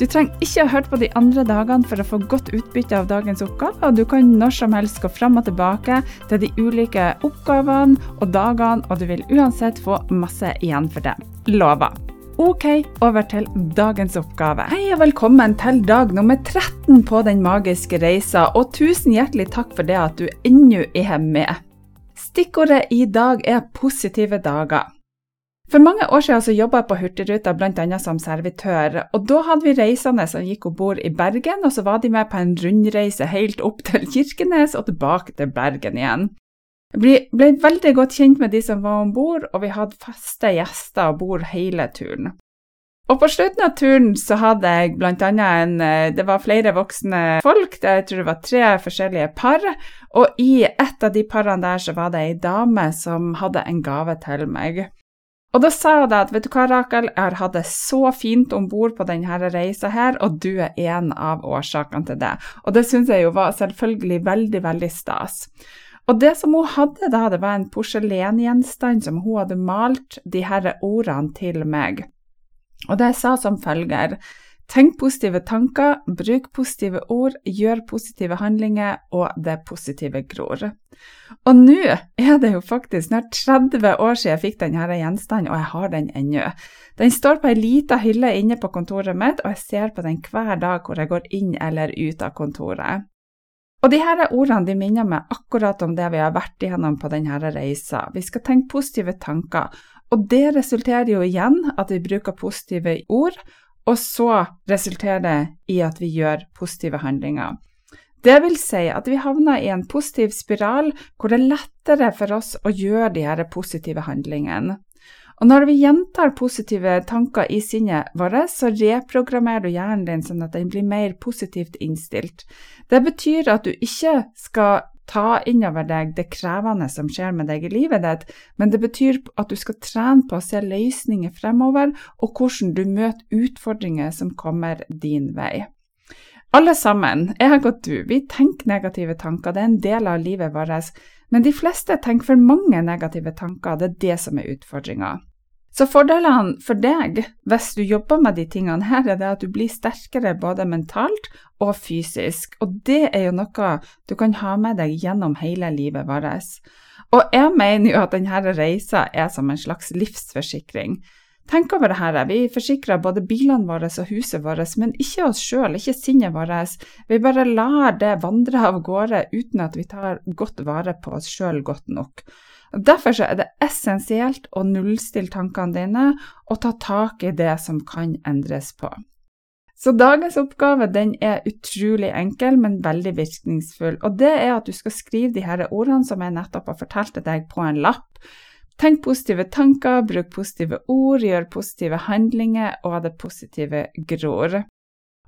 Du trenger ikke ha hørt på de andre dagene for å få godt utbytte av dagens oppgave, og du kan når som helst gå fram og tilbake til de ulike oppgavene og dagene, og du vil uansett få masse igjen for det. Lover. Ok, over til dagens oppgave. Hei og velkommen til dag nummer 13 på Den magiske reisa, og tusen hjertelig takk for det at du ennå er med. Stikkordet i dag er positive dager. For mange år siden så jobba jeg på Hurtigruta bl.a. som servitør, og da hadde vi reisende som gikk om bord i Bergen, og så var de med på en rundreise helt opp til Kirkenes og tilbake til Bergen igjen. Jeg ble, veldig godt kjent med de som var om bord, og vi hadde faste gjester om bord hele turen. Og på slutten av turen så hadde jeg blant annet en eh, Det var flere voksne folk, jeg tror det var tre forskjellige par, og i et av de parene der så var det ei dame som hadde en gave til meg. Og da sa jeg at vet du hva, Rakel, jeg har hatt det så fint om bord på denne reisa her, og du er en av årsakene til det. Og det syns jeg jo var selvfølgelig veldig, veldig stas. Og det som hun hadde da, det var en porselengjenstand som hun hadde malt de her ordene til meg. Og det sa som følger Tenk positive tanker, bruk positive ord, gjør positive handlinger, og det positive gror. Og nå er det jo faktisk snart 30 år siden jeg fikk denne gjenstanden, og jeg har den ennå. Den står på ei lita hylle inne på kontoret mitt, og jeg ser på den hver dag hvor jeg går inn eller ut av kontoret. Og de her ordene de minner meg akkurat om det vi har vært igjennom på denne reisa. Vi skal tenke positive tanker, og det resulterer jo igjen at vi bruker positive ord, og så resulterer det i at vi gjør positive handlinger. Det vil si at vi havner i en positiv spiral hvor det er lettere for oss å gjøre de her positive handlingene. Og når vi gjentar positive tanker i sinnet vårt, så reprogrammerer du hjernen din sånn at den blir mer positivt innstilt. Det betyr at du ikke skal ta innover deg det krevende som skjer med deg i livet ditt, men det betyr at du skal trene på å se løsninger fremover, og hvordan du møter utfordringer som kommer din vei. Alle sammen, jeg og du, vi tenker negative tanker, det er en del av livet vårt, men de fleste tenker for mange negative tanker, det er det som er utfordringa. Så fordelene for deg hvis du jobber med de tingene her, er det at du blir sterkere både mentalt og fysisk, og det er jo noe du kan ha med deg gjennom hele livet vårt. Og jeg mener jo at denne reisa er som en slags livsforsikring. Tenk over det her, vi forsikrer både bilene våre og huset vårt, men ikke oss sjøl, ikke sinnet vårt. Vi bare lar det vandre av gårde uten at vi tar godt vare på oss sjøl godt nok. Derfor er det essensielt å nullstille tankene dine og ta tak i det som kan endres på. Så dagens oppgave er utrolig enkel, men veldig virkningsfull. Og det er at du skal skrive de her ordene som jeg nettopp har fortalt deg, på en lapp. Tenk positive tanker, bruk positive ord, gjør positive handlinger, og det positive gror.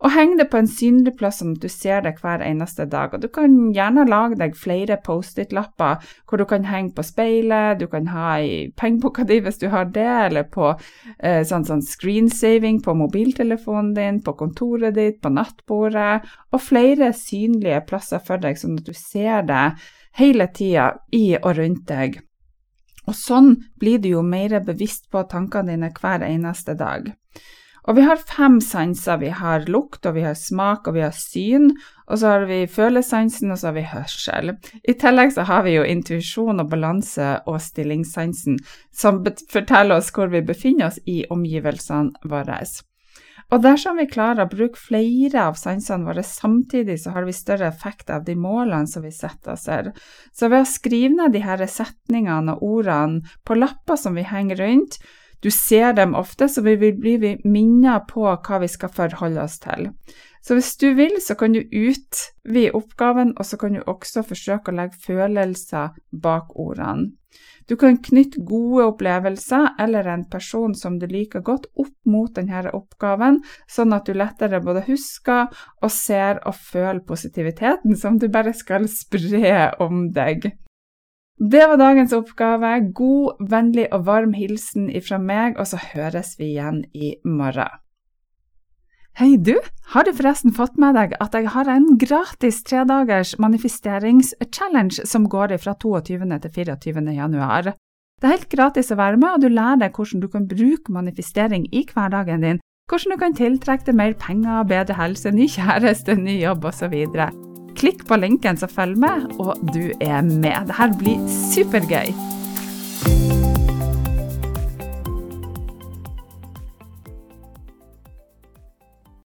Og heng det på en synlig plass sånn at du ser det hver eneste dag. Og du kan gjerne lage deg flere Post-It-lapper hvor du kan henge på speilet, du kan ha i pengeboka di hvis du har det, eller på eh, sånn, sånn screensaving på mobiltelefonen din, på kontoret ditt, på nattbordet, og flere synlige plasser for deg, sånn at du ser det hele tida i og rundt deg. Og sånn blir du jo mer bevisst på tankene dine hver eneste dag. Og vi har fem sanser. Vi har lukt, og vi har smak, og vi har syn. Og så har vi følesansen, og så har vi hørsel. I tillegg så har vi jo intuisjon og balanse og stillingssansen, som forteller oss hvor vi befinner oss i omgivelsene våre. Og dersom vi klarer å bruke flere av sansene våre samtidig, så har vi større effekt av de målene som vi setter oss her. Så ved å skrive ned de her setningene og ordene på lapper som vi henger rundt, du ser dem ofte, så vi vil bli minnet på hva vi skal forholde oss til. Så hvis du vil, så kan du utvide oppgaven, og så kan du også forsøke å legge følelser bak ordene. Du kan knytte gode opplevelser eller en person som du liker godt, opp mot denne oppgaven, sånn at du lettere både husker og ser og føler positiviteten som du bare skal spre om deg. Det var dagens oppgave. God, vennlig og varm hilsen ifra meg, og så høres vi igjen i morgen. Hei, du! Har du forresten fått med deg at jeg har en gratis tredagers manifesteringschallenge som går fra 22. til 24. januar? Det er helt gratis å være med, og du lærer deg hvordan du kan bruke manifestering i hverdagen din, hvordan du kan tiltrekke deg mer penger, bedre helse, ny kjæreste, ny jobb osv. Klikk på linken som følger med, og du er med. Dette blir supergøy!